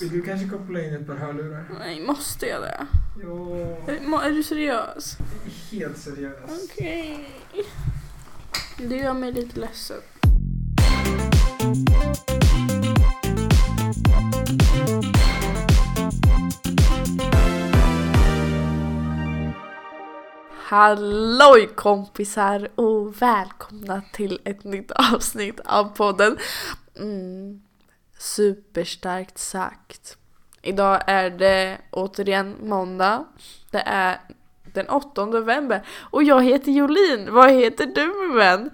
Vill du kanske koppla in ett par hörlurar? Nej, måste jag det? Jo, Är, är du seriös? helt seriöst. Okej. Det gör mig lite ledsen. Halloj kompisar och välkomna till ett nytt avsnitt av podden. Mm, superstarkt sagt. Idag är det återigen måndag. Det är den 8 november och jag heter Jolin. Vad heter du min vän?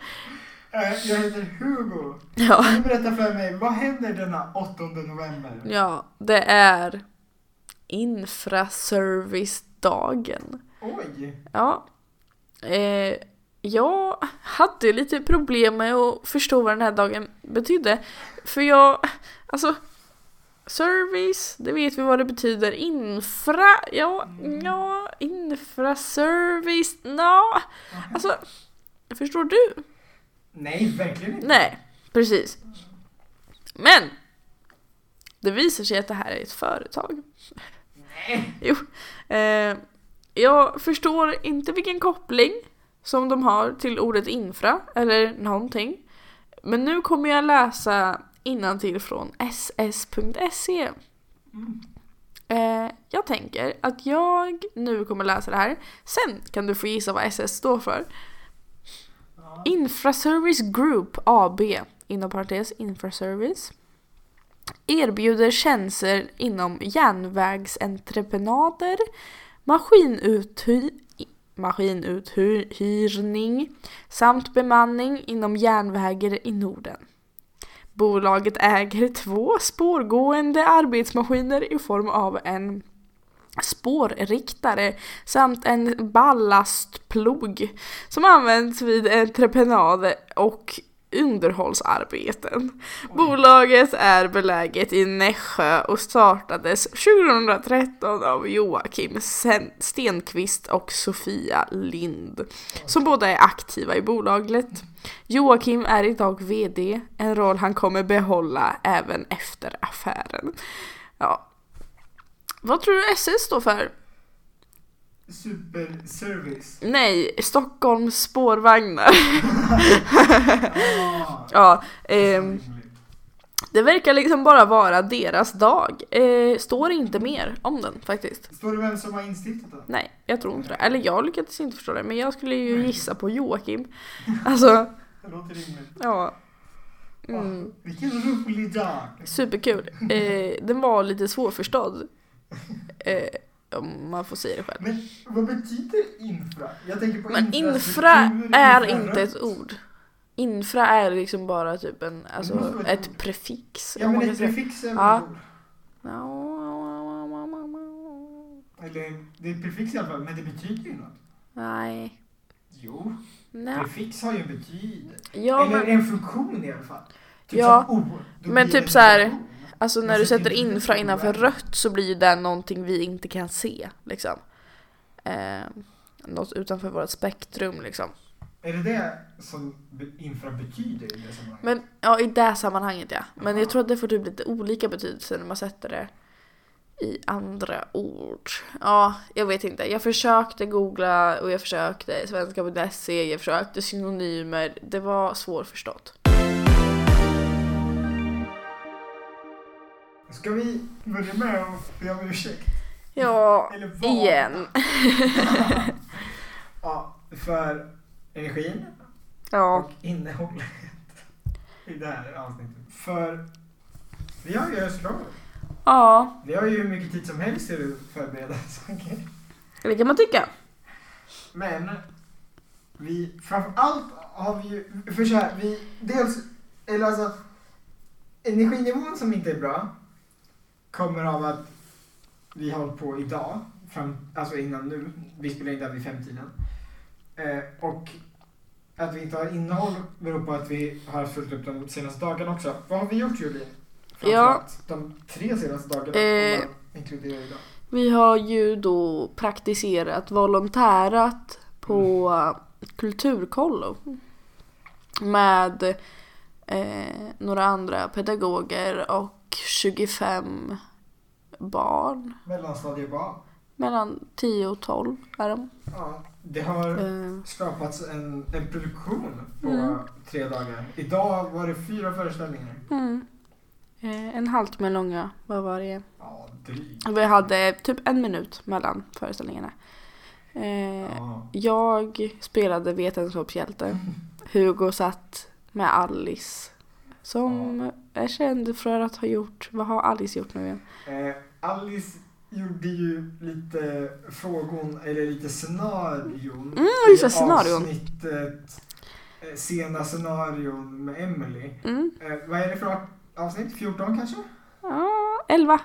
Eh, Jag heter Hugo. Ja, Kan du berätta för mig, vad händer denna 8 november? ja det är infraservicedagen. Oj! Ja. Eh, jag hade lite problem med att förstå vad den här dagen betydde. För jag, alltså, service, det vet vi vad det betyder. Infra, ja, ja, infraservice, ja. Alltså, förstår du? Nej, verkligen inte. Nej, precis. Men, det visar sig att det här är ett företag. Nej. Jo. Eh, jag förstår inte vilken koppling som de har till ordet infra eller någonting. Men nu kommer jag läsa innantill från ss.se. Mm. Eh, jag tänker att jag nu kommer läsa det här. Sen kan du få gissa vad SS står för. Ja. Infraservice Group AB, inom parentes Infraservice, erbjuder tjänster inom järnvägsentreprenader, maskinuthy maskinuthyrning samt bemanning inom järnvägar i Norden. Bolaget äger två spårgående arbetsmaskiner i form av en spårriktare samt en ballastplog som används vid entreprenader och underhållsarbeten. Bolaget är beläget i Nässjö och startades 2013 av Joakim Stenqvist och Sofia Lind som båda är aktiva i bolaget. Joakim är idag VD, en roll han kommer behålla även efter affären. Ja. Vad tror du SS står för? Superservice. Nej, Stockholms spårvagnar. Ah. ja, ehm, det verkar liksom bara vara deras dag. Eh, står inte mer om den faktiskt. Står det vem som har instiftat den? Nej, jag tror inte det. Eller jag lyckades inte förstå det, men jag skulle ju gissa på Joakim. Alltså, Det låter rimligt. ja. Mm, Ah, vilken rolig dag! superkul. Eh, den var lite svårförstådd. Eh, om man får säga det själv. Men vad betyder infra? Jag tänker på Men infra infrastruktur, är inte ett ord. Infra är liksom bara typ en, alltså ett ett prefix. Ja men ett prefix är väl Ja. ett ord? Eller det är ett prefix i alla fall, men det betyder ju något. Nej. Jo, Nej. prefix har ju en betydelse. Ja, Eller men en funktion i alla fall. Typ Ja, men typ så här. Alltså när Man du sätter infra innanför på rött så blir ju det någonting vi inte kan se. Liksom. Eh, något utanför vårt spektrum liksom. Är det det som infra betyder i det sammanhanget? Men ja, i det sammanhanget ja. Men jag tror att det får typ lite olika betydelse när man sätter det i andra ord. Ja, jag vet inte. Jag försökte googla och jag försökte svenska.se, jag försökte synonymer. Det var svårförstått. Ska vi börja med att be om ursäkt? Ja, igen. Ja, för energin Ja. och innehållet i det här avsnittet. För vi har ju höstlovet. Ja, Vi har ju hur mycket tid som helst till att förbereda saker. det kan man tycka. Men vi, framförallt har vi ju, för så här, vi dels, eller alltså energinivån som inte är bra kommer av att vi har hållit på idag, fram, alltså innan nu, vi spelar in där vid femtiden. Eh, och att vi inte har innehåll beror på att vi har följt upp de senaste dagarna också. Vad har vi gjort Julie? Framförallt de tre senaste dagarna Eh, om man inkluderar idag. Vi har ju då praktiserat volontärat på kulturkollo med eh, några andra pedagoger och 25 barn. Mellanstadiebarn. Mellan 10 och 12 är de. Ja, det har Eh, skapats en, en produktion på Mm. tre dagar. Idag var det fyra föreställningar. mm. Eh, en halvtimme långa var varje. Ja, drygt. Vi hade typ en minut mellan föreställningarna. Eh, Ja. Jag spelade vetenskapshjälte. Hugo satt med Alice. Som är känd för att ha gjort, vad har Alice gjort nu igen? Eh, Alice gjorde ju lite frågor, eller lite scenarion. Mm, just det, i scenarion. avsnittet eh, Sena scenarion med Emily. Mm. Eh, vad är det för avsnitt? 14 kanske? Ja, 11.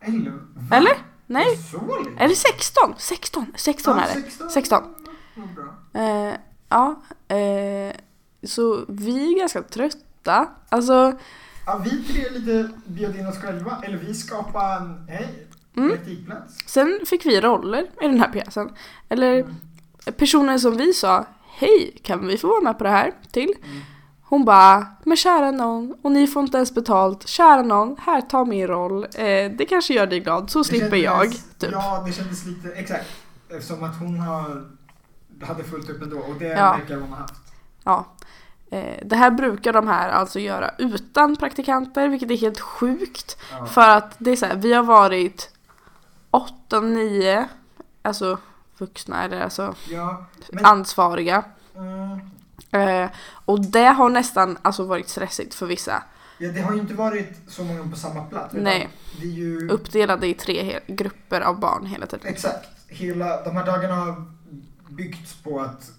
Eller? Va? Eller? Nej, lite? eller 16. 16, 16 Ja, är det. 16. 16. Ja, bra. Eh, ja, eh, så vi är ganska trötta. Alltså, Ja, vi tre lite bjöd in oss själva, eller vi skapade en hej, Mm. praktikplats. sen fick vi roller i den här pjäsen. Eller Mm. personen som vi sa, hej, kan vi få vara med på det här till? Mm. Hon bara, men kära någon, och ni får inte ens betalt, kära någon, här ta min roll, eh, det kanske gör dig glad, så Det slipper jag. Typ. Ja, det kändes lite, exakt. Eftersom att hon har, hade fullt upp ändå och det Ja. verkar hon ha haft. Ja. Eh, det här brukar de här alltså göra utan praktikanter, vilket är helt sjukt. Ja. För att det är så här, vi har varit 8, 9, alltså vuxna eller alltså ja, men, ansvariga. mm, Eh, och det har nästan alltså varit stressigt för vissa. ja, det har ju inte varit så många på samma plats. Nej. Det är ju, Uppdelade i tre grupper av barn hela tiden. exakt. Hela, de här dagarna har byggts på att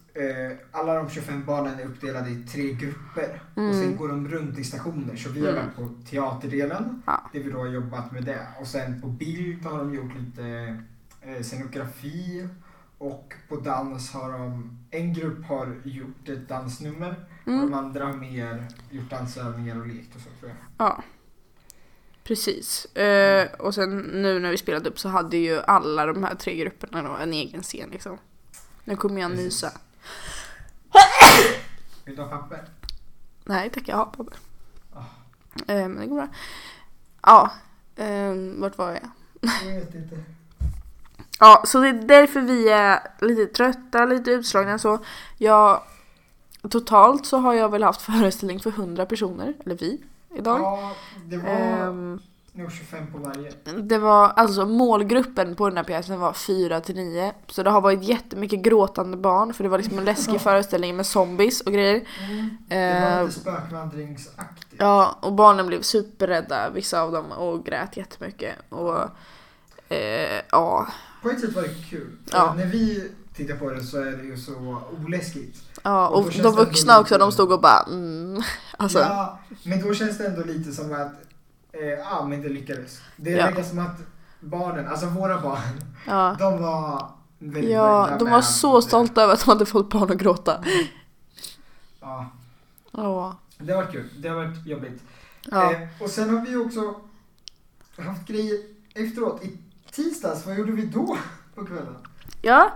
alla de 25 barnen är uppdelade i tre grupper. Och sen Mm. går de runt i stationer. Så vi har Mm. varit på teaterdelen. Ja. Det vi då har jobbat med det. Och sen på bild har de gjort lite eh, scenografi. Och på dans har de, en grupp har gjort ett dansnummer. Och Mm. de andra har mer gjort dansövningar och lekt och så tror jag. Ja. Precis. Eh, och sen nu när vi spelade upp så hade ju alla de här tre grupperna en egen scen liksom. Nu kommer jag nysa. Vill du ha papper? Nej tack, jag har papper. Eh, men det går bra. Ja, eh, vart var jag? Jag vet inte. Ja, så det är därför vi är lite trötta, lite utslagna så. Jag, totalt så har jag väl haft föreställning för 100 personer, eller vi, idag. Ja, det var Ehm, nog 25 på varje. det var alltså målgruppen på den här pjäsen var 4 till 9. Så det har varit jättemycket gråtande barn för det var liksom en läskig föreställning med zombies och grejer. Det var Eh, lite spökvandringsaktigt. Ja, och barnen blev superrädda, vissa av dem, och grät jättemycket. Och eh, ja, På ett sätt var det kul. Ja. När vi tittar på det så är det ju så oläskigt. ja, Och och de vuxna också, lite- de stod och bara mm. Alltså, Ja, men då känns det ändå lite som att, eh, ja men det lyckades. Det Ja. verkar som att barnen, alltså våra barn, ja. de var väldigt Ja, de var så stolta över att de hade fått barn att gråta. Ja, Ja. det har varit kul. Det har varit jobbigt. Ja. Eh, och sen har vi också haft grejer efteråt. I tisdags, vad gjorde vi då på kvällen? ja.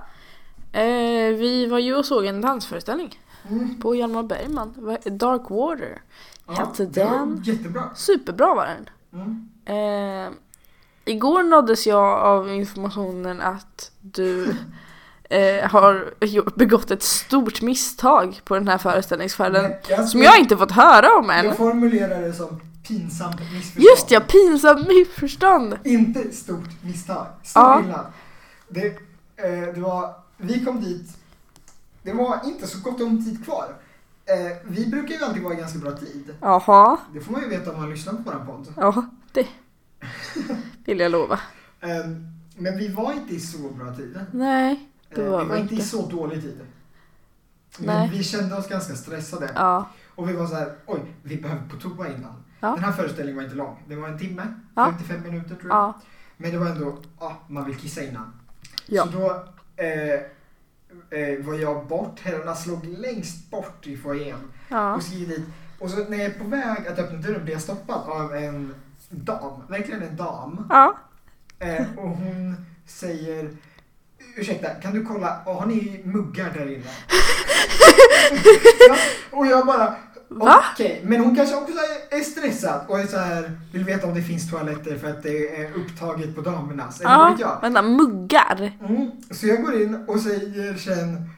Eh, vi var ju och såg en dansföreställning Mm. på Hjalmar Bergman. Dark Water. Ja, den? jättebra. Superbra var den. Mm. Eh, igår nåddes jag av informationen att du eh, har begått ett stort misstag på den här föreställningsfärden. Jag, Som jag inte fått höra om än. Jag formulerar det som pinsamt missförstånd. Just ja, pinsamt missförstånd. Inte stort misstag. Stor Ja. skillnad. Det, eh, det var, vi kom dit, det var inte så gott om tid kvar. Eh, vi brukar ju alltid vara i ganska bra tid. Jaha, Det får man ju veta om man lyssnar på våran podd. ja det vill jag lova. Eh, men vi var inte i så bra tid. Nej, det Eh, var vi vi var inte i så dålig tid. Men Nej. vi kände oss ganska stressade. Ja, Och vi var så här, oj, vi behöver på toa innan. Ja. Den här föreställningen var inte lång. Det var en timme, Ja. 55 minuter tror jag. ja, Men det var ändå, ja, man vill kissa innan. Ja. Så då eh, eh, var jag bort, herrarna slog längst bort i foajén ja. och skrev dit. Och så när jag är på väg att öppna dörren blir jag stoppad av en dam, verkligen en dam. ja. Eh, och hon säger Ursäkta, kan du kolla, har ni muggar där inne? ja, och jag bara, Va? Okej, men hon kanske också är stressad och är så här, vill veta om det finns toaletter för att det är upptaget på damernas. Eller vad vet Ja, jag. vänta, muggar? Mm. Så jag går in och säger sen,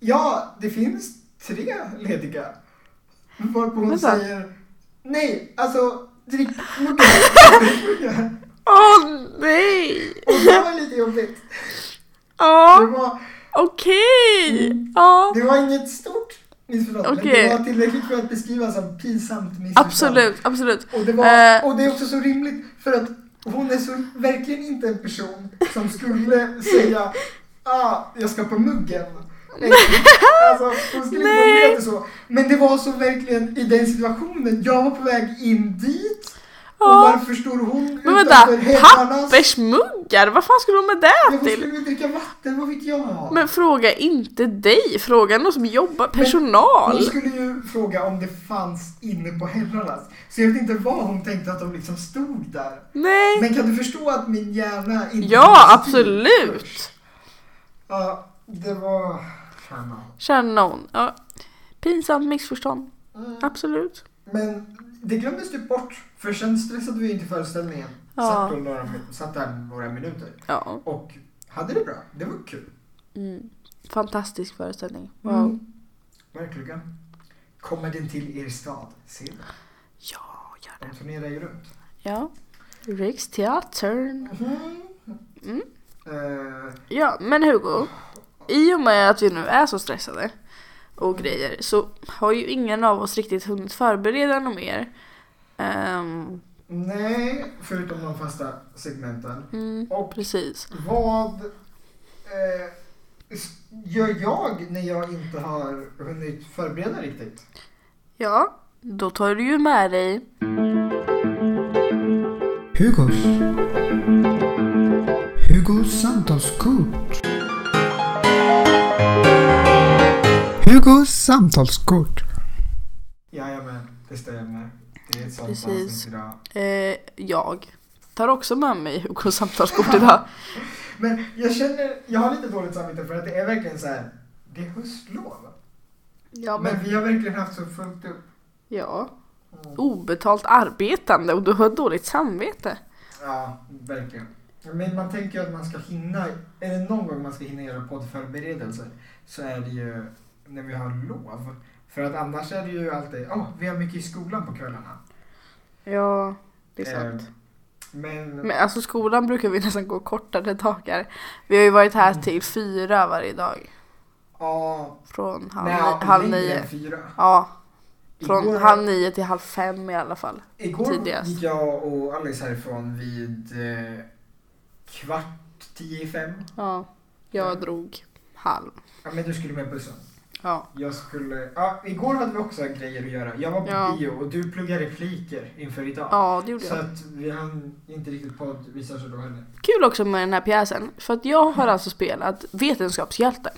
ja, det finns tre lediga. Varpå hon Vänta. säger, nej, alltså drickmuggar. Åh nej! och det var lite jobbigt. Ja, okej! Mm. Ja, det var inget stort missförstånd, Okej. det var tillräckligt för att beskriva som pinsamt missförstånd. absolut, absolut. Och det, var, Eh. och det är också så rimligt för att hon är så verkligen inte en person som skulle säga ah, jag ska på muggen. Alltså, hon skulle inte formulera det så. Men det var så verkligen i den situationen. Jag var på väg in dit. Och varför står hon Men vänta, pappersmuggar? Vad fan skulle hon med det till? skulle väl dricka vatten, vad vet jag? Men fråga inte dig, fråga någon som jobbar, Men personal. Hon skulle ju fråga om det fanns inne på herrarnas. Så jag vet inte vad hon tänkte att de liksom stod där. Nej. Men kan du förstå att min hjärna inte Ja, absolut. Ja, det var... Känner hon. Ja. Pinsamt missförstånd. mm. Absolut. Men det glömdes typ bort. För sen stressade vi in till föreställningen. Ja. Satt, då några, satt där några minuter. Ja. Och hade det bra. Det var kul. Mm. Fantastisk föreställning. Wow. Mm. Verkligen. Kommer den till er stad? Se den. Ja, gör det. De turnerar ju runt. Ja. Riksteatern. Mm. Eh, Ja, men Hugo. I och med att vi nu är så stressade och grejer så har ju ingen av oss riktigt hunnit förbereda något mer. Ehm, nej, förutom de fasta segmenten. mm, Och precis. vad eh, gör jag när jag inte har hunnit förbereda riktigt? Ja, då tar du ju med dig Hugos. Hugos samtalskort. Hugos samtalskort. Det stämmer. Det är ett sånt Precis. idag. eh, jag. Tar också med mig Hugos samtalskort idag. Men jag känner, jag har lite dåligt samvete för att det är verkligen så här. Det är höstlov. Ja, Men vi har verkligen haft så fullt upp. ja. Mm. Obetalt arbetande och du har dåligt samvete. Ja, verkligen. Men man tänker att man ska hinna, är det någon gång man ska hinna göra poddförberedelser så är det ju när vi har lov. För att annars är det ju alltid, åh, vi har mycket i skolan på kvällarna. Ja, det är Eh, sant. Men, Men alltså skolan brukar vi nästan gå kortare dagar. Vi har ju varit här till fyra varje dag. ja, Från halv, nej, ni- halv nio. fyra. Ja, från Igår- halv nio till halv fem i alla fall. Igår tidigast. gick jag och Alice härifrån vid eh, kvart tio i fem. Ja, jag drog halv. Ja, men du skulle med bussen. Ja, Jag skulle, ja, igår hade vi också grejer att göra. Jag var på Ja. bio och du pluggade repliker inför idag. ja det gjorde Så jag. att vi hann inte riktigt poddvisa så då heller. Kul också med den här pjäsen. För att jag har alltså spelat vetenskapshjälte.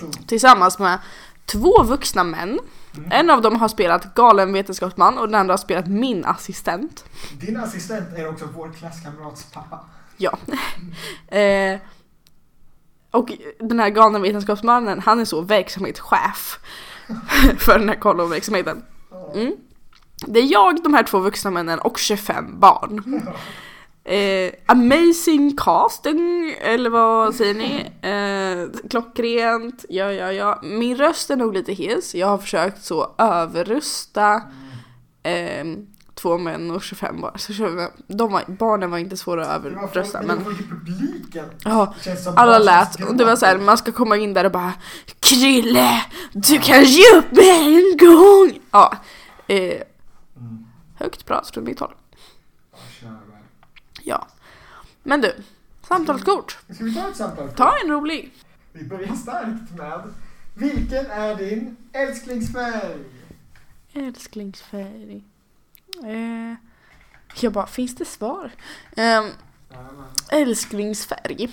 Mm. Tillsammans med två vuxna män. Mm. En av dem har spelat galen vetenskapsman och den andra har spelat min assistent. Din assistent är också vår klasskamrats pappa. Ja. eh, och den här galna vetenskapsmannen, han är så verksamhetschef för den här kolloverksamheten. Mm. Det är jag, de här två vuxna männen och 25 barn. Eh, amazing casting, eller vad säger ni? Eh, klockrent, ja ja ja. Min röst är nog lite hes, jag har försökt så överrösta eh, två män och 25 barn. Så 25, de var, barnen var inte svåra att överrösta men publiken. ja, alla lät och det var så här, man ska komma in där och bara Krille, du kan ge upp en gång! Ja, eh, Mm. högt prat från mitt håll. Ja. Men du, samtalskort. Ska vi ta ett samtal? Ta en rolig. Vi börjar starkt med Vilken är din älsklingsfärg? Älsklingsfärg. Eh, jag bara, finns det svar? Eh, älsklingsfärg.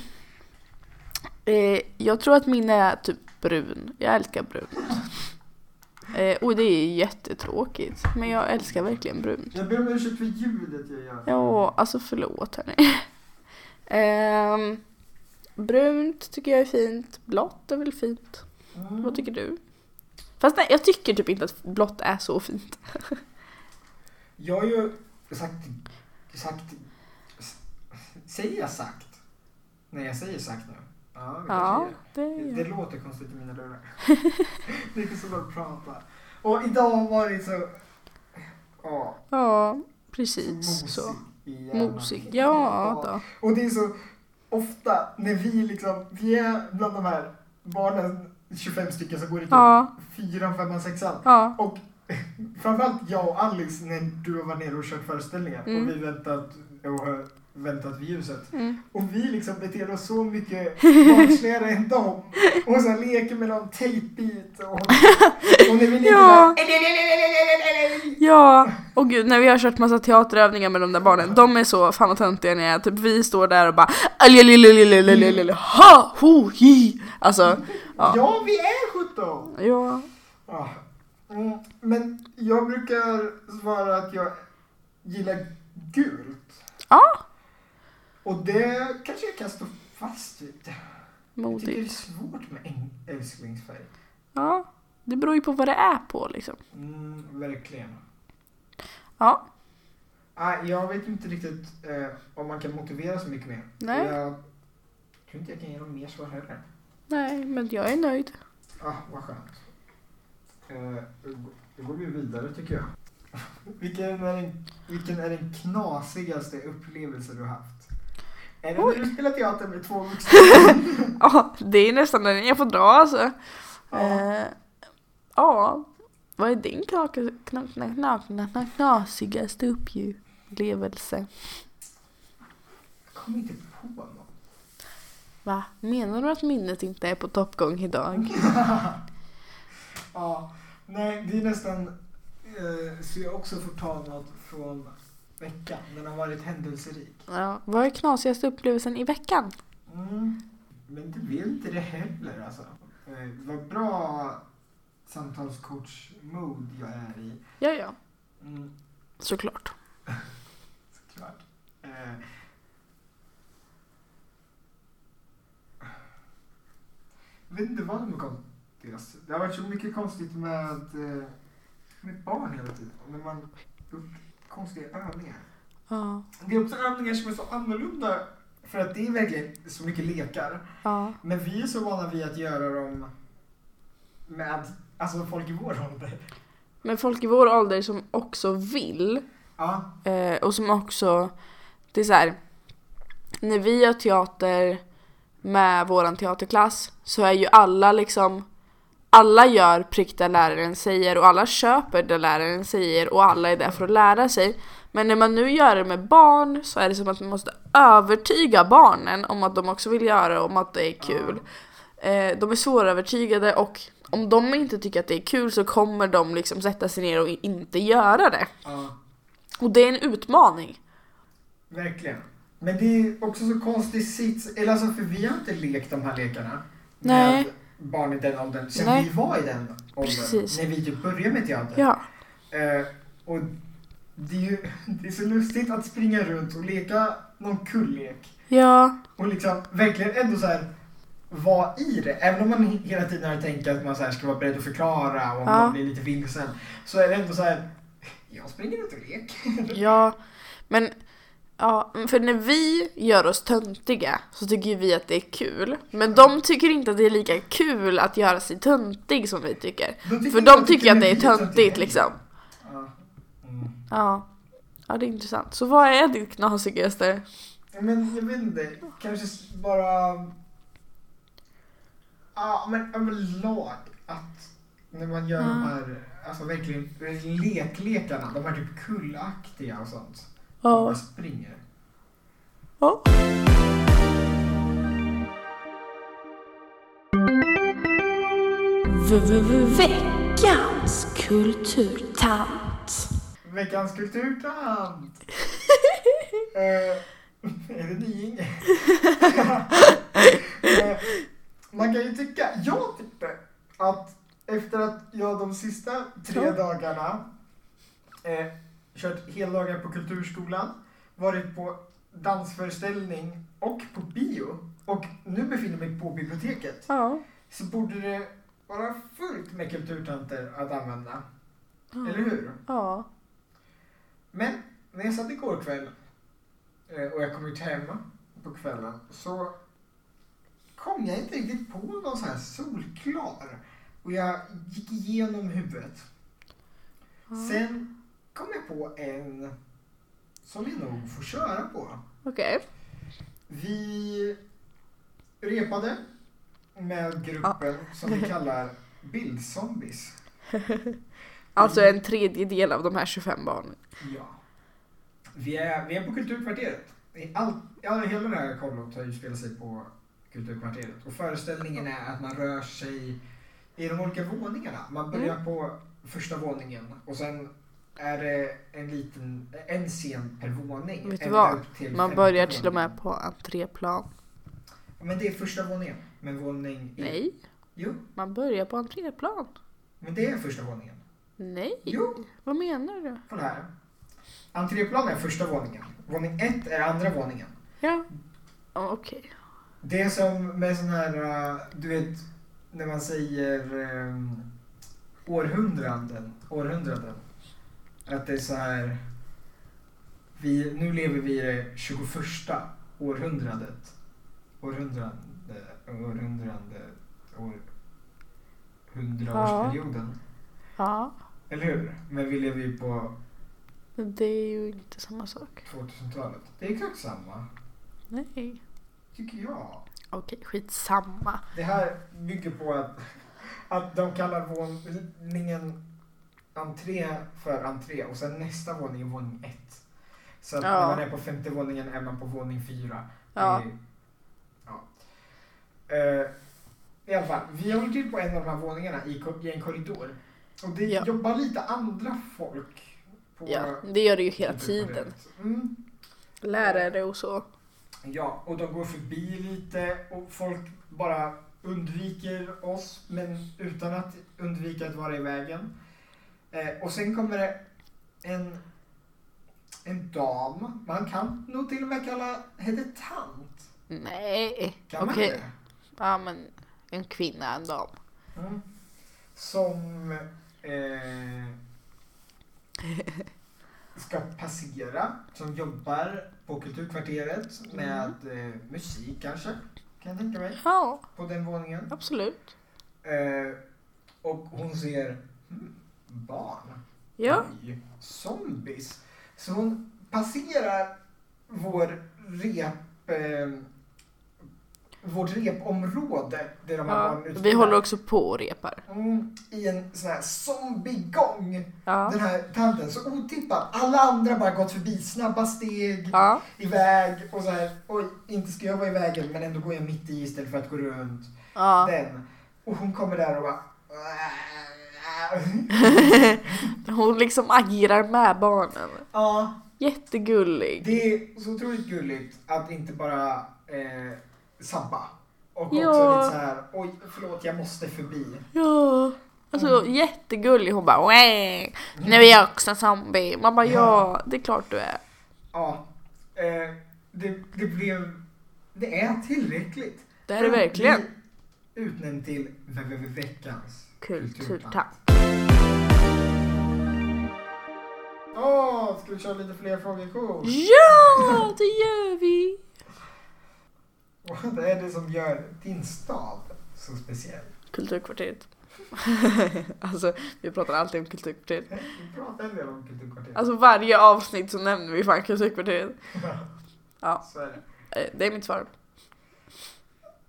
Eh, jag tror att min är typ brun. Jag älskar brunt. Eh, och det är jättetråkigt. Men jag älskar verkligen brunt. Jag ber om ursäkt för ljudet jag gör. Ja, alltså förlåt hörni. Ehm, brunt tycker jag är fint. Blått är väl fint. Mm. Vad tycker du? Fast nej, jag tycker typ inte att blått är så fint. Jag har ju sagt, sagt, säger jag sagt? Nej jag säger sagt nu. Ja, Ja, det det. Det låter konstigt i mina lurar. det är så att prata. Och idag har varit så, ja, Ja, precis mosig så. Mosig. Ja, då. Och det är så ofta när vi liksom, vi är bland de här barnen, 25 stycken som går i typ Ja, fyran, femman, sexan. ja. Och framförallt jag och Alice när du var nere och kört föreställningar Mm. och vi väntat och har väntat vid ljuset. Mm. Och vi liksom beter oss så mycket barnsligare än dem. Och så leker med någon tejpbit och, och när vi Ja. där, Ja, och gud när vi har kört massa teaterövningar med de där barnen, de är så fan vad töntiga ni är. Typ vi står där och bara "Aljaljaljaljaljaljalala, ha, ho, hi. Alltså, ja. Ja, vi är 17! Ja. Mm, men jag brukar svara att jag gillar gult. Ja. Och det kanske jag kan stå fast vid. Jag tycker det är Modigt. svårt med älsklingsfärg. Ja, det beror ju på vad det är på liksom. Mm, verkligen. Ja, Ah, jag vet inte riktigt eh, om man kan motivera så mycket mer. Nej. Jag tror inte jag kan ge någon mer svar heller. nej, men jag är nöjd. Ah, vad skönt. Eh, då går vi vidare tycker jag. vilken, är den, vilken är den knasigaste upplevelse du har haft? Är det när du spelar teater med två vuxna? Ja, det är nästan den jag får dra alltså. Ja. Eh, Ja, vad är din knaka- kna- kna- kna- kna- kna- knasigaste upplevelse? Jag kommer inte på någon. Va? Menar du att minnet inte är på toppgång idag? Ja, nej det är nästan eh, så jag också får ta något från veckan. Den har varit händelserik. Ja, vad är knasigaste upplevelsen i veckan? Mm. Men det vill inte det heller alltså. Eh, vad bra samtalscoach-mode jag är i. Ja, ja. Mm, Såklart. såklart. Eh. Vet inte vad som är konstigast. Det har varit så mycket konstigt med, eh, med barn hela tiden. När man gjort konstiga övningar. Ja, Det är också övningar som är så annorlunda. För att det är verkligen så mycket lekar. ja. Men vi är så vana vid att göra dem med alltså folk i vår ålder. Men folk i vår ålder som också vill Ja, eh, och som också, det är så här. När vi gör teater med våran teaterklass så är ju alla liksom alla gör prick där läraren säger och alla köper det läraren säger och alla är där för att lära sig. Men när man nu gör det med barn så är det som att man måste övertyga barnen om att de också vill göra det och om att det är kul. Eh, de är svårövertygade och om de inte tycker att det är kul så kommer de liksom sätta sig ner och inte göra det. ja, Och det är en utmaning. verkligen. Men det är också så konstig sits, eller alltså för vi har inte lekt de här lekarna Nej. Barn i den åldern sen Nej. vi var i den åldern. Precis. När vi typ började med teater. Ja. Eh, och det är ju det är så lustigt att springa runt och leka någon kullek. Ja. Och liksom verkligen ändå så här vara i det. Även om man hela tiden har tänkt att man så här ska vara beredd att förklara och Ja. man blir lite vilsen. Så är det ändå så här, jag springer ut och leker. Ja. Men Ja, för när vi gör oss töntiga så tycker vi att det är kul. Men de tycker inte att det är lika kul att göra sig töntig som vi tycker. De För de tycker att det är töntigt liksom. Ja. Mm. Ja. Ja, det är intressant. Så vad är ditt knasigaste? Men jag vet inte, kanske bara... Ja, men överlag att när man gör de Ja. här, alltså verkligen leklekarna, de här typ kullaktiga och sånt. Ja. Man springer. ja. Veckans kulturtant. Veckans kulturtant! eh, är det ni? eh, man kan ju tycka, jag tyckte att efter att jag de sista tre Ja. dagarna eh, kört heldagar på kulturskolan, varit på dansföreställning och på bio och nu befinner mig på biblioteket Ja. så borde det vara fullt med kulturtanter att använda. Ja. Eller hur? Ja. Men när jag satt igår kväll eh, och jag kom ut hem på kvällen så kom jag inte riktigt på någon sån här solklar. Och jag gick igenom huvudet. Sen kom jag på en som vi nog får köra på. Okej. Vi repade med gruppen som vi kallar Bildzombies. Alltså en tredjedel av de här 25 barnen. Ja. Vi är, vi är på Kulturkvarteret. All, ja, hela det här kollot har ju spelat sig på Kulturkvarteret. Och föreställningen är att man rör sig i de olika våningarna. Man börjar Mm. på första våningen och sen är det en liten, en scen per våning. Vet du vad? Man börjar till och med på entréplan. Men det är första våningen. Men våning... i- Nej, Jo, man börjar på entréplan. men det är första våningen. Nej, Jo, vad menar du? kolla här. Entréplan är första våningen. Våning ett är andra våningen. Ja, okej. Det är som med sån här, uh, du vet, när man säger um, århundraden, århundraden. Att det är så här, vi, nu lever vi i det 21 århundradet. Århundrade, århundrade, år, hundraårsperioden. Ja, Eller hur? Men vi lever ju på det är ju inte samma sak. 2000-talet. Det är exakt samma, Nej. tycker jag. Okej, skitsamma. Det här bygger på att, att de kallar våningen entré för entré och sen nästa våning är våning ett. Så att Ja. när man är på femte våningen är man på våning fyra. Ja. Är- ja. Eh, I alla fall, vi håller till på en av de här våningarna i, i en korridor. Och det Ja. jobbar lite andra folk på Ja, det gör det ju hela tiden. Mm. Lärare och så. Ja, och de går förbi lite och folk bara undviker oss men utan att undvika att vara i vägen. Eh, och sen kommer det en, en dam, man kan nog till och med kalla henne tant. Nej, Kan okej. man det? Ja, men en kvinna, en dam. Mm. Som eh, ska passera, som jobbar på Kulturkvarteret med eh, musik kanske, kan jag tänka mig, Ja, på den våningen. absolut. Eh, och hon ser hmm, barn. Ja, Oj, zombies. Så hon passerar vår rep... Eh, vårt repområde där de här ja. barnen vi håller också på och repar. Mm, I en sån här zombiegång. Ja, Den här tanten, så otippat. Alla andra bara gått förbi, snabba steg, ja. iväg och så här. Oj, inte ska jag vara i vägen men ändå går jag mitt i istället för att gå runt. ja. Den. Och hon kommer där och bara... Hon liksom agerar med barnen. Ja, Jättegullig. det är så otroligt gulligt att inte bara eh, sabba. Och också Ja. lite så här, oj förlåt jag måste förbi. Ja. Alltså Mm. jättegullig. Hon bara Wah, nu är jag också en zombie. Man bara ja, Ja. det är klart du är. Ja, eh, det, det blev... Det är tillräckligt. Det är verkligen Bli Utnämnd till ve- ve- ve- veckans kulturtapp. Åh, ska vi köra lite fler frågekort? Ja, det gör vi. Vad är det som gör din stad så speciell? Kulturkvarteret. alltså vi pratar alltid om kulturkvarteret. Vi pratar en del om kulturkvarteret. Alltså varje avsnitt så nämner vi fan kulturkvarteret. Ja, Så är det. eh, det är mitt svar.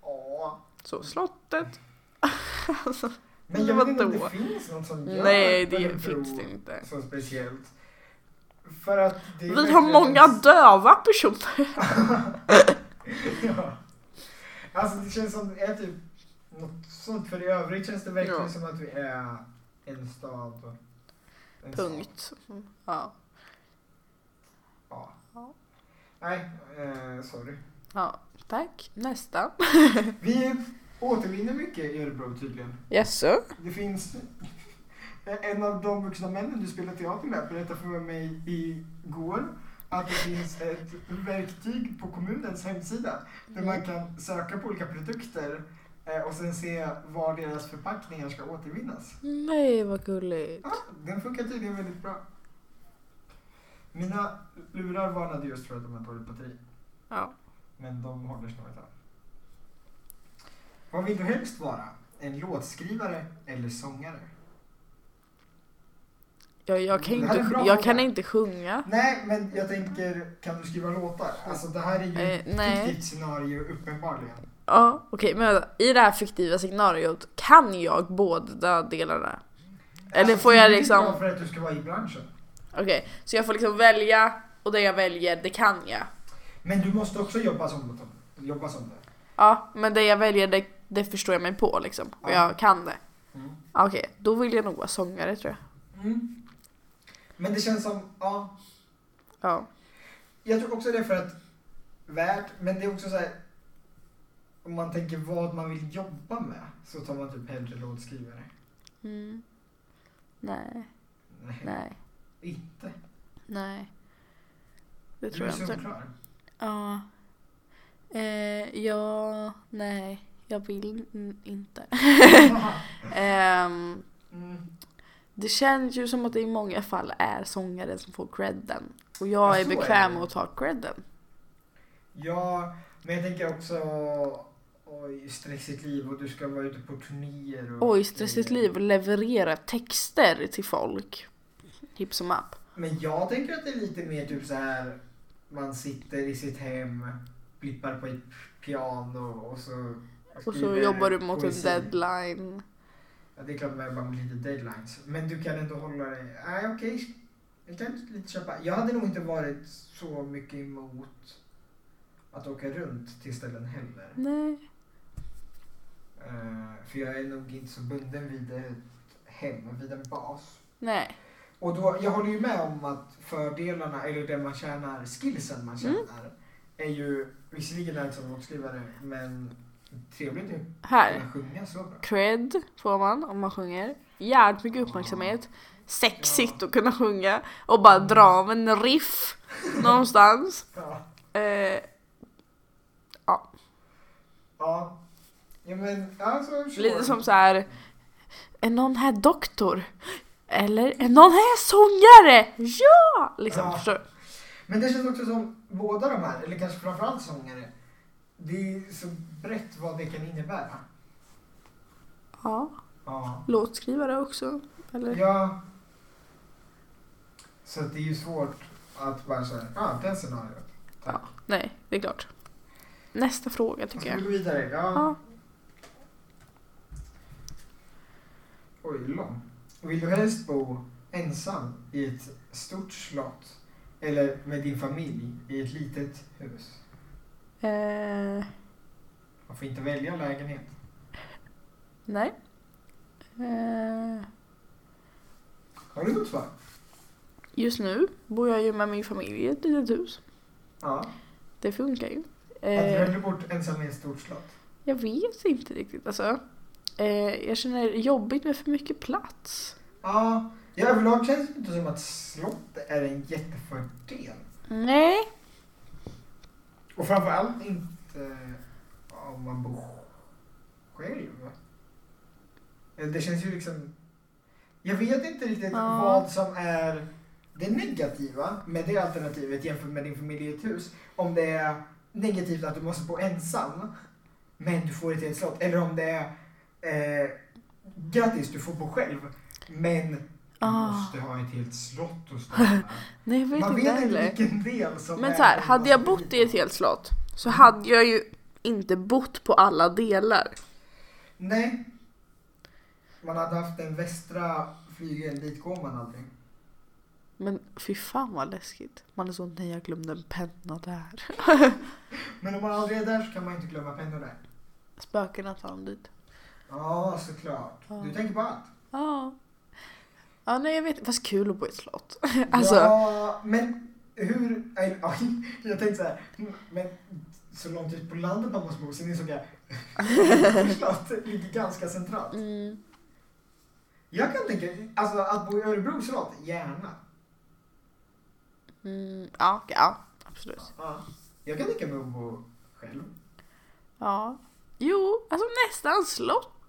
Åh. Så slottet. alltså, Men jag vet inte om det finns något som gör nej det finns det inte. så speciellt. För att det Vi har många döva personer. ja. Alltså det känns som är typ något sånt. För i övrigt känns det verkligen Ja. som att vi är en stad. En Punkt. Mm, Ja. Ja. Ja. Nej, eh, sorry. ja. Tack. Nästa. Vi återvinner mycket i Örebro tydligen. Jaså? Det finns en av de vuxna männen du spelar teater med berättade för mig igår att det finns ett verktyg på kommunens hemsida där man kan söka på olika produkter eh, och sen se var deras förpackningar ska återvinnas. Nej vad gulligt. Ja, den funkar tydligen väldigt bra. Mina lurar varnade just för att de har dåligt batteri. Ja. Men de håller snart av. Vad vill du helst vara? En låtskrivare eller sångare? Jag, jag, kan, inte, jag kan inte sjunga. Nej, men jag tänker, kan du skriva låtar? Alltså det här är ju Eh, ett fiktivt scenario uppenbarligen. Ja, okej men vänta. i det här fiktiva scenariot kan jag båda delarna? Eller får jag det är liksom- för att du ska vara i branschen. Okej, så jag får liksom välja och det jag väljer, det kan jag. Men du måste också jobba som, jobba som det. Ja, men det jag väljer, det, det förstår jag mig på liksom. Och Ja. jag kan det. Mm. Okej, då vill jag nog vara sångare tror jag. Mm. Men det känns som, ja. Ja. Jag tror också det är för att värt, men det är också så här. Om man tänker vad man vill jobba med så tar man typ hellre låtskrivare. Mm. Nej, Nej. nej, Inte. nej. Det Du tror är jag inte. solklar. Ja. Eh, ja, nej. Jag vill inte. Ehm, mm. Det känns ju som att det i många fall är sångaren som får credden. Och jag Ja, är bekväm med att ta credden. Ja, men jag tänker också oj, stressigt liv och du ska vara ute på turnéer. Och Oj, stressigt liv och leverera texter till folk. Hipp som app. Men jag tänker att det är lite mer typ så här. Man sitter i sitt hem, blippar på ett piano och så Och så jobbar du mot en poesi. deadline. Ja, det är klart med bara med lite deadlines. Men du kan ändå hålla dig... Nej, okej. Jag kan lite köpa. Jag hade nog inte varit så mycket emot att åka runt till ställen heller. Nej. Eh, för jag är nog inte så bunden vid ett hem, vid en bas. Nej. Och då, jag håller ju med om att fördelarna, eller det man tjänar, skillsen man tjänar, Mm. är ju visserligen är det som låtskrivare, men trevligt att Här. sjunga så bra. Cred får man om man sjunger. Jävligt mycket uppmärksamhet. Sexigt att kunna sjunga och bara dra med en riff någonstans. Ja. Eh, Ja. Ja men alltså, lite som så här. Är någon här doktor? Eller är någon här sångare? Ja! Liksom, Ja. förstår? Men det känns också som båda de här, eller kanske framförallt sångare, det är så brett vad det kan innebära. Ja. Ja. Låtskrivare också. Eller? Ja. Så det är ju svårt att bara säga, ja, ah, det scenariot. Tack. Ja. Nej, det är klart. Nästa fråga tycker Ska vi jag. gå vidare? Ja. Ja. Oj, lång. Vill du helst bo ensam i ett stort slott eller med din familj i ett litet hus? Eh, Man får inte välja lägenhet. nej. Eh, Har du något svar? just nu bor jag ju med min familj i ett litet hus. Ja. Det funkar ju. Hade du Eh, hellre bott ensam i ett stort slott? jag vet inte riktigt alltså. Eh, jag känner det jobbigt med för mycket plats. Ja. I överlag känns det inte som att slott är en jättefördel. Nej. Och framförallt inte om man bor själv. Det känns ju liksom... Jag vet inte riktigt Ja. vad som är det negativa med det alternativet jämfört med din familj i ett hus. Om det är negativt att du måste bo ensam men du får ett helt slott. Eller om det är eh, grattis, du får bo själv men Ah. måste ha ett helt slott och med. Nej, jag vet Man inte vet inte vilken del som Men är så här, hade jag man bott i ett helt slott så hade jag ju inte bott på alla delar. Nej. Man hade haft den västra flygeln, dit går man aldrig. Men fy fan vad läskigt. Man är så, nej jag glömde en penna där. Men om man aldrig är där så kan man inte glömma pennor där. Spökena tar dem dit. Ja, såklart. Ja. Du tänker på allt. Ja. Ja, nej jag vet Fast kul att bo i ett slott. alltså, Ja, men hur... aj, Oj, jag tänkte så här. Men så långt ut på landet man måste bo, sen insåg jag slott ligger ganska centralt. mm, Jag kan tänka, alltså att bo i Örebro slott, gärna. mm, ja, ja, absolut. Ja. Jag kan tänka mig att bo själv. Ja. Jo, alltså nästan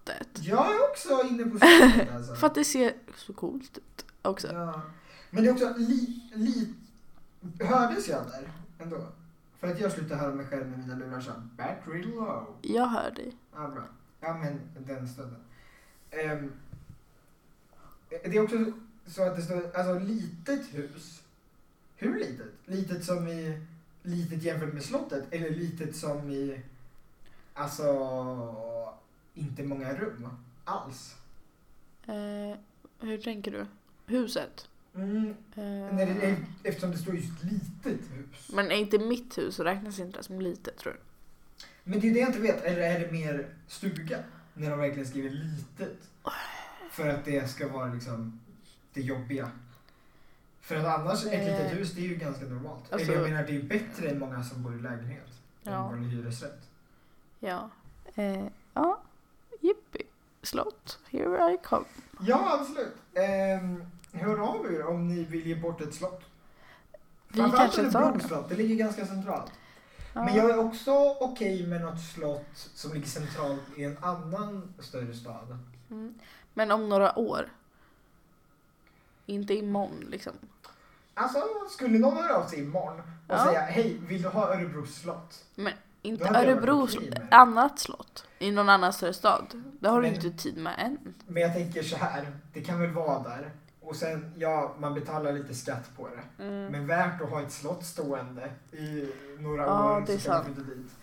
slottet. Jag är också inne på slottet alltså. För att det ser så coolt ut också. Ja. Men det är också li, li, Hördes jag där ändå? För att jag slutade höra mig själv med mina lurar så Battery low. Jag hör dig. Ja, bra. Ja, men den stunden. Ehm, det är också så att det står, alltså litet hus. Hur litet? Litet som i, litet jämfört med slottet? Eller litet som i, alltså, inte många rum alls? Eh, hur tänker du? Huset? Mm, Eh, när det eftersom det står just litet hus. Men är inte mitt hus så räknas inte det som litet tror du? Men det är det jag inte vet. Eller är det mer stuga? När de verkligen skriver litet. För att det ska vara liksom det jobbiga. För att annars, ett Eh. litet hus, det är ju ganska normalt. Alltså- Eller jag menar, det är bättre än många som bor i lägenhet. Än Ja. vanlig hyresrätt. Ja. Eh, ja. Slott. Here I come. Ja, absolut. Ehm, hör av er om ni vill ge bort ett slott. Vi kanske tar det. slott, det ligger ganska centralt. Ja. Men jag är också okej med något slott som ligger centralt i en annan större stad. Mm. Men om några år. Inte imorgon liksom. Alltså, skulle någon höra av sig imorgon och Ja. säga hej, vill du ha Örebro slott? Inte Örebro, det. annat slott. I någon annan större stad. Det har Men- du inte tid med än. Men jag tänker så här, det kan väl vara där. Och sen, ja, man betalar lite skatt på det. Mm. Men värt att ha ett slott stående i några Ja, år det är sant.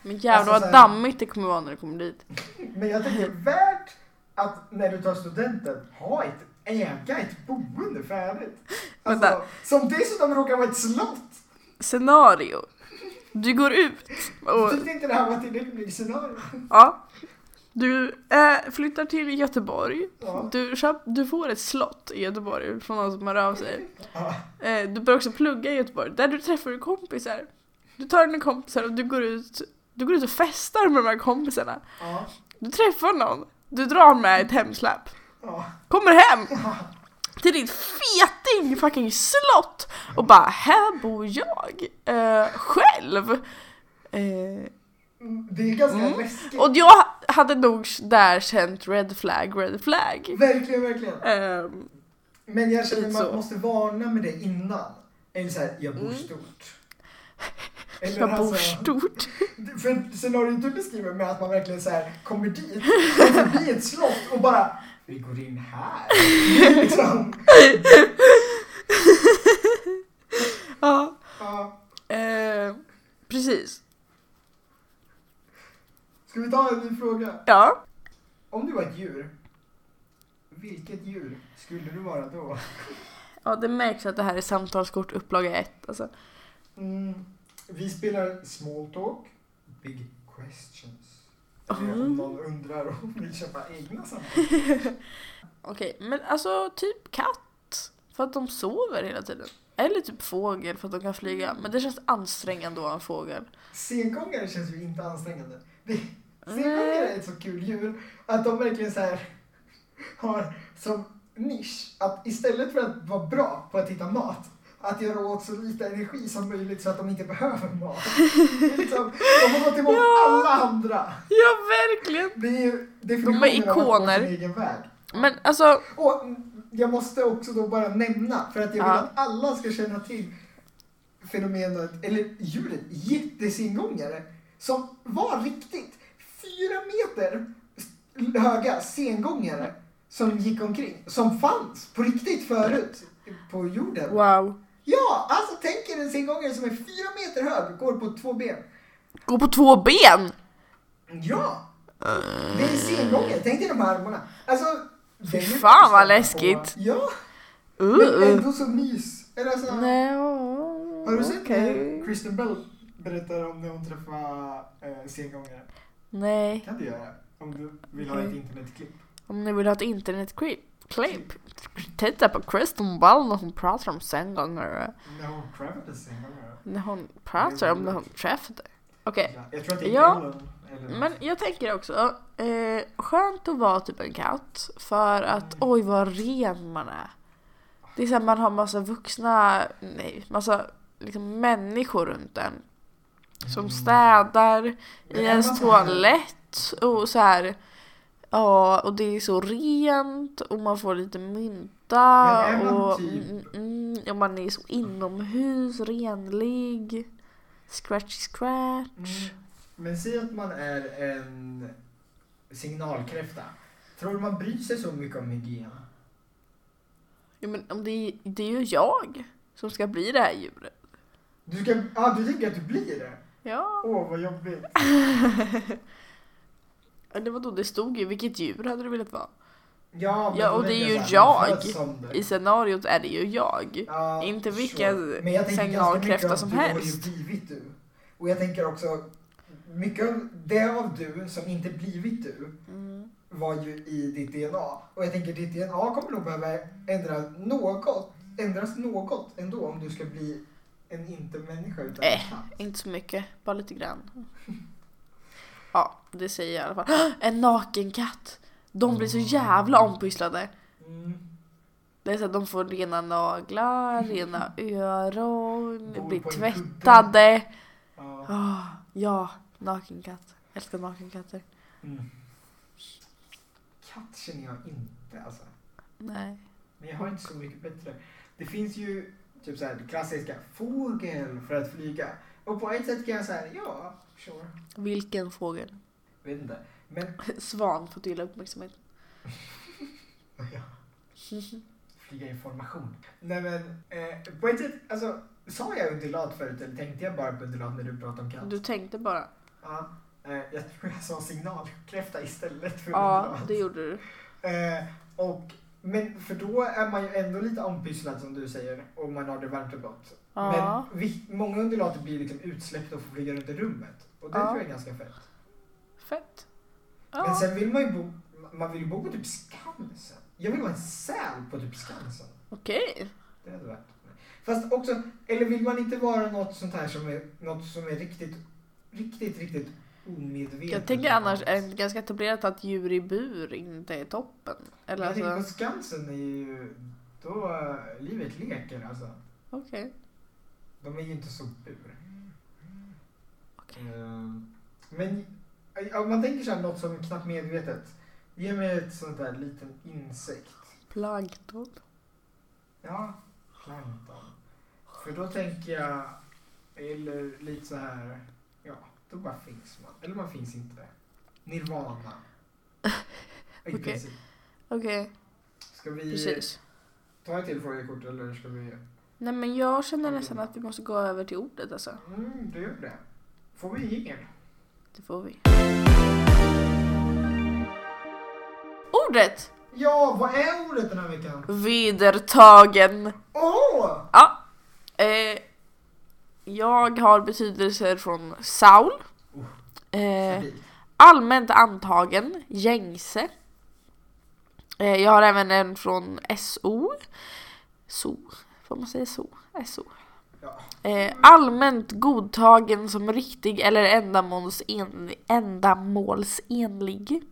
Men jävlar Alltså, vad här- dammigt det kommer vara när du kommer dit. Men jag tänker, värt att när du tar studenten ha ett, äga ett boende färdigt. Alltså, som dessutom råkar vara ett slott. Scenario. Du går ut och Tyckte inte det här var tillräckligt scenario? ja. Du äh, flyttar till Göteborg. Ja. Du, köp, du får ett slott i Göteborg från någon som hör av sig. Ja. Eh, du börjar också plugga i Göteborg. Där du träffar kompisar. Du tar dina kompisar och du går ut, du går ut och festar med de här kompisarna. Ja. Du träffar någon. Du drar med ett hemsläp. Kommer hem till ditt feting fucking slott och bara här bor jag eh, själv. Eh, Det är ganska Mm. läskigt. och jag hade nog där känt red flag, red flag. Verkligen, verkligen. Ehm, Men jag känner att man så. måste varna med det innan. Eller såhär, jag bor Mm. stort. Eller jag bor alltså, stort. För scenariot du beskriver med att man verkligen så här kommer dit, kommer förbi ett slott och bara vi går in här. liksom. Ja, ja. eh, precis. Ska vi ta en ny fråga? Ja. Om du var ett djur, vilket djur skulle du vara då? ja, det märks att det här är samtalskort upplaga ett. Alltså. Mm. Vi spelar small talk, big questions. Mm. om någon undrar om vi vill köpa egna. Okej, men alltså typ katt. För att de sover hela tiden. Eller typ fågel för att de kan flyga. Men det känns ansträngande att vara en fågel. Sengångare känns ju inte ansträngande. Det, sengångare är ett så kul djur att de verkligen så här har som nisch att istället för att vara bra på att hitta mat att göra åt så lite energi som möjligt så att de inte behöver mat. Liksom, de har gått emot Ja. alla andra. Ja, verkligen! Det är ju De är definitionen av ikoner. sin egen väg. Men alltså, Och jag måste också då bara nämna, för att jag vill Ja. att alla ska känna till fenomenet, eller djuret, jättesengångare, som var riktigt fyra meter höga sengångare som gick omkring, som fanns på riktigt förut på jorden. wow. Ja, alltså tänk er en sengångare som är fyra meter hög, går på två ben. Gå på två ben! Ja! Det är sengångare, tänk dig de här armarna. Alltså, Fy fan, vad på- läskigt. Ja, Uh, men uh. ändå så mys. Eller alltså, Nej, har du sett okej. när Kristen Bell berättar om när hon träffar eh, sengångare? Nej, kan du göra. Om du vill ha ett internetklipp. om ni vill ha ett internetklipp. Titta på Kristen Bell när hon pratar om sengångare. När hon träffade sengångare. När hon pratar om när hon träffade. Okej, Ja, jag tror att det är Ja, men jag tänker också, eh, skönt att vara typ en katt för att Mm. oj vad ren man är. Det är så här, man har massa vuxna, nej, massa liksom människor runt en. Som Mm. städar Men i ens toalett. och så här. Ja, och det är så rent och man får lite mynta och, typ- mm, mm, och man är så inomhus, renlig. Scratchy scratch. Mm. Men säg att man är en signalkräfta. Tror du man bryr sig så mycket om hygien? Ja, men om det, är, det är ju jag som ska bli det här djuret. Du, ska, ah, du tänker att du blir det? Ja. Åh, vad jobbigt. Eller vadå, det stod ju vilket djur hade du velat vara? Ja, Ja, och det är ju jag. I scenariot är det ju jag. Ja, Inte vilken signalkräfta som du har helst. ju blivit du. Och jag tänker också, mycket av det av du som inte blivit du Mm. var ju i ditt DNA. Och jag tänker ditt DNA kommer nog behöva ändra något, ändras något ändå om du ska bli en inte-människa utan en Äh. Inte så mycket, bara lite grann. Ja, det säger jag i alla fall. En naken katt! De blir så jävla ompysslade. Det är så att de får rena naglar, rena öron, Bor blir tvättade. Ja. Ah, ja, naken katt. Älskar nakenkatter. Mm. Katt känner jag inte alltså. Nej. Men jag har inte så mycket bättre. Det finns ju typ så här klassiska fågel för att flyga. Och på ett sätt kan jag säga ja, sure. Vilken fågel? Vet inte. Men Svan får till uppmärksamhet. ja, flyga information. Nej men eh, på ett sätt, alltså sa jag undulat förut eller tänkte jag bara på undulat när du pratade om katt? Du tänkte bara. Ja, eh, jag tror jag sa signalkräfta istället för Ja, undulat. det gjorde du. Eh, och, men för då är man ju ändå lite ompysslad som du säger och man har det varmt och gott. Ja. Men vi, många undulater blir liksom utsläppta och får flyga runt i rummet. Och det Ja. tror jag är ganska fett. Fett. Men Ja. sen vill man ju bo, man vill bo på typ Skansen. Jag vill vara en säl på typ Skansen. Okej. Det hade varit. Fast också, eller vill man inte vara något sånt här som är, något som är riktigt, riktigt, riktigt omedvetet? Jag tänker annars är ganska etablerat att djur i bur inte är toppen. Eller jag tänker på alltså, Skansen är ju, då livet leker alltså. okej. De är ju inte så bur. Okej. Ehm, Men om man tänker sig något som knappt medvetet. Ge mig ett sånt där liten insekt. Plankton. Ja, plankton. För då tänker jag, eller lite så här, då bara finns man. Eller man finns inte. Nirvana. I Okej. princip. Okej, Ska vi precis. ta ett till frågekort eller ska vi? Nej men jag känner nästan att vi måste gå över till ordet alltså. Mm, det gör det. Får vi jingel? Det får vi. Ordet! Ja, vad är ordet den här veckan? Vedertagen. Åh! Ja. Jag har betydelser från Saul. Eh, allmänt antagen, gängse. Eh, jag har även en från SO. SO, får man säga? SO. Ja. Eh, allmänt godtagen som riktig eller ändamålsenlig, ändamålsenlig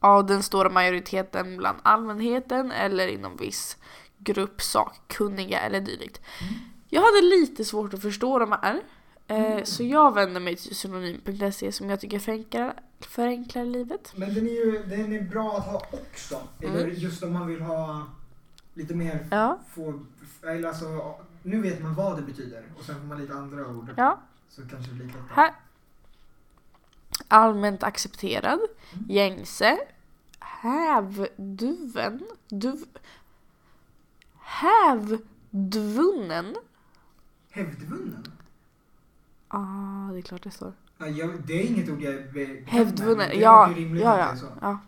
av den stora majoriteten bland allmänheten eller inom viss grupp sakkunniga eller dylikt. Jag hade lite svårt att förstå de här. Eh, Så jag vänder mig till synonym.se som jag tycker förenklar, förenklar livet. Men den är ju den är bra att ha också. Eller Mm. just om man vill ha lite mer Ja, få, eller alltså, nu vet man vad det betyder och sen får man lite andra ord. ja. Så kanske det blir bra. Här. Allmänt accepterad, Mm. gängse, hävduven, duv, hävdvunnen. Hävdvunnen? Ah, det är klart det står. Ja, jag, det är inget ord jag är Hävdvunnen, ja, ja, ja, ja.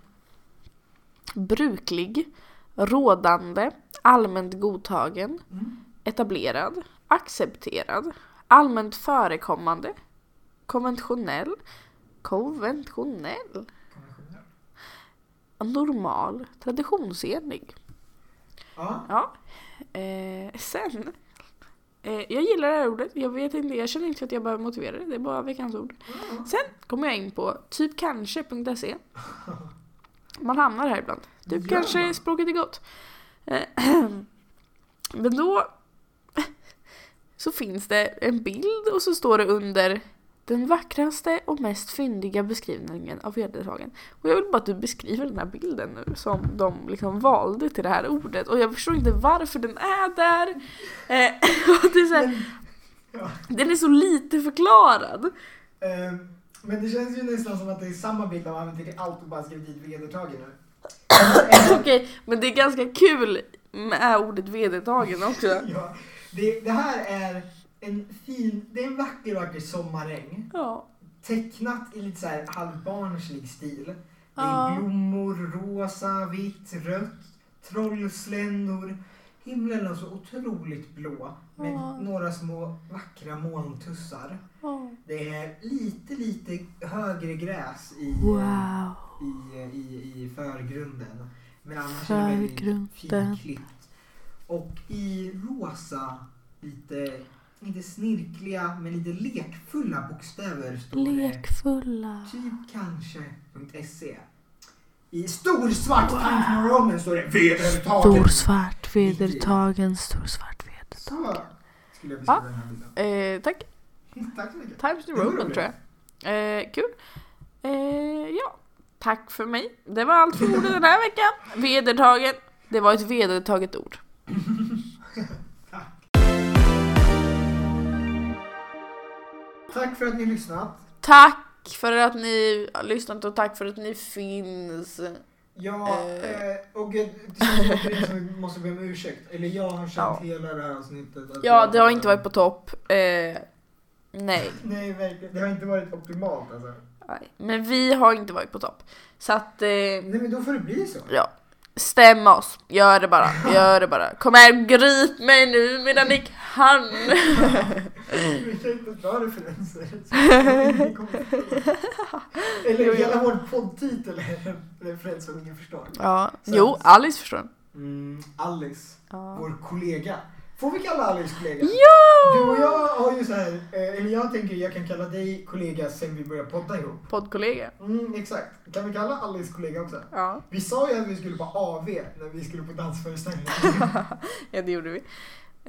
Bruklig, rådande, allmänt godtagen, Mm. etablerad, accepterad, allmänt förekommande, konventionell, konventionell, Konventionell. normal, traditionsenlig. Ja. Ja. Eh, sen. Eh, jag gillar det här ordet. Jag vet inte, jag känner inte att jag behöver motivera det. Det är bara veckans ord. Ja. Sen kommer jag in på typkanske.se. Man hamnar här ibland. Typ kanske språket är gott. Eh, Men då så finns det en bild och så står det under Den vackraste och mest fyndiga beskrivningen av vädertagen. Och jag vill bara att du beskriver den här bilden nu som de liksom valde till det här ordet. Och jag förstår inte varför den är där. Eh, och det är så här, Men, ja. den är så lite förklarad. Eh, men det känns ju nästan som att det är samma bild av använt till allt och bara skrivit dit vedertagen nu. Okej, men det är ganska kul med ordet vedertagen också. ja, det, det här är en fin, det är en vacker, vacker sommaräng. Ja. Tecknat i lite så här halvbarnslig stil. Det är blommor, rosa, vitt, rött, trollsländor. Himlen är så otroligt blå med Ja. några små vackra molntussar. Ja. Det är lite, lite högre gräs i, Wow. i, i, i förgrunden. Men annars är det väldigt Förgrunden. finklippt. Och i rosa, lite, inte snirkliga, men lite lekfulla bokstäver står det. Lekfulla. Typ kanske.se. I stor svart Times New Roman står det vedertagen. Storsvart vedertagen, storsvart vedertagen. Så skulle jag beskriva den här bilden. Eh, tack. Tack så mycket. Times New Roman tror jag. Eh, kul. Eh, ja, tack för mig. Det var allt för ordet den här veckan. Vedertagen. Det var ett vedertaget ord. Tack för att ni lyssnat. Tack för att ni har lyssnat och tack för att ni finns. Ja, Eh. eh, och det känns som vi måste be om ursäkt. Eller jag har känt Ja. hela det här avsnittet. Ja, det har inte varit på topp. Eh, nej. Nej, verkligen. Det har inte varit optimalt alltså. nej. Men vi har inte varit på topp. Så att, eh, Nej, men då får det bli så. ja. Stäm oss. Gör det bara. Gör det bara. Kom här, grip mig nu medan ni kan. Vi kan inte dra referenser. Eller hela vår poddtitel är en referens som ingen förstår. Ja, Så- jo, Alice förstår. Mm, Alice, Ja. vår kollega. Får vi kalla Alice kollega? Ja! Du och jag har ju så här, eh, eller jag tänker jag kan kalla dig kollega sen vi började podda ihop. Poddkollega. Mm, exakt. Kan vi kalla Alice kollega också? Ja. Vi sa ju att vi skulle på AV när vi skulle på dansföreställning. ja, det gjorde vi.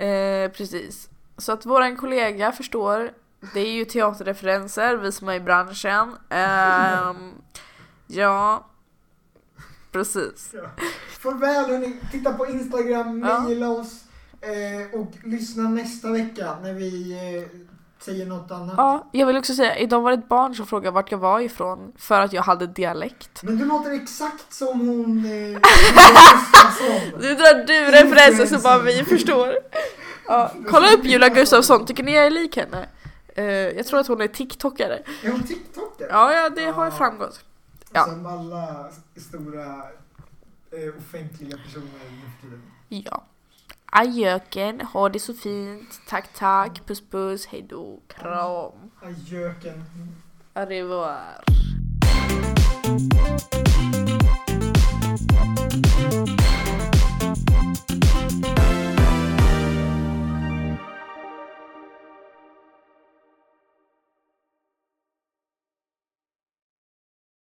Eh, precis. Så att våran kollega förstår. Det är ju teaterreferenser, vi som är i branschen. Ehm, ja, precis. Ja. Farväl hörni, titta på Instagram, Ja. mejla oss eh, och lyssna nästa vecka när vi eh, säger något annat. Ja, jag vill också säga, idag var det ett barn som frågade vart jag var ifrån för att jag hade dialekt. Men du låter exakt som hon... Eh. Nu drar du referenser så bara vi förstår. Ja, kolla upp Julia Gustafsson, tycker ni jag är lik henne? Eh, jag tror att hon är TikTokare. Är hon TikToker? Ja, ja det har framgått. Ja. Som alla stora eh, offentliga personer. Ja. Ajöken, ha det så fint, tack tack, puss puss, hejdå, kram. Ajöken. Arrivar.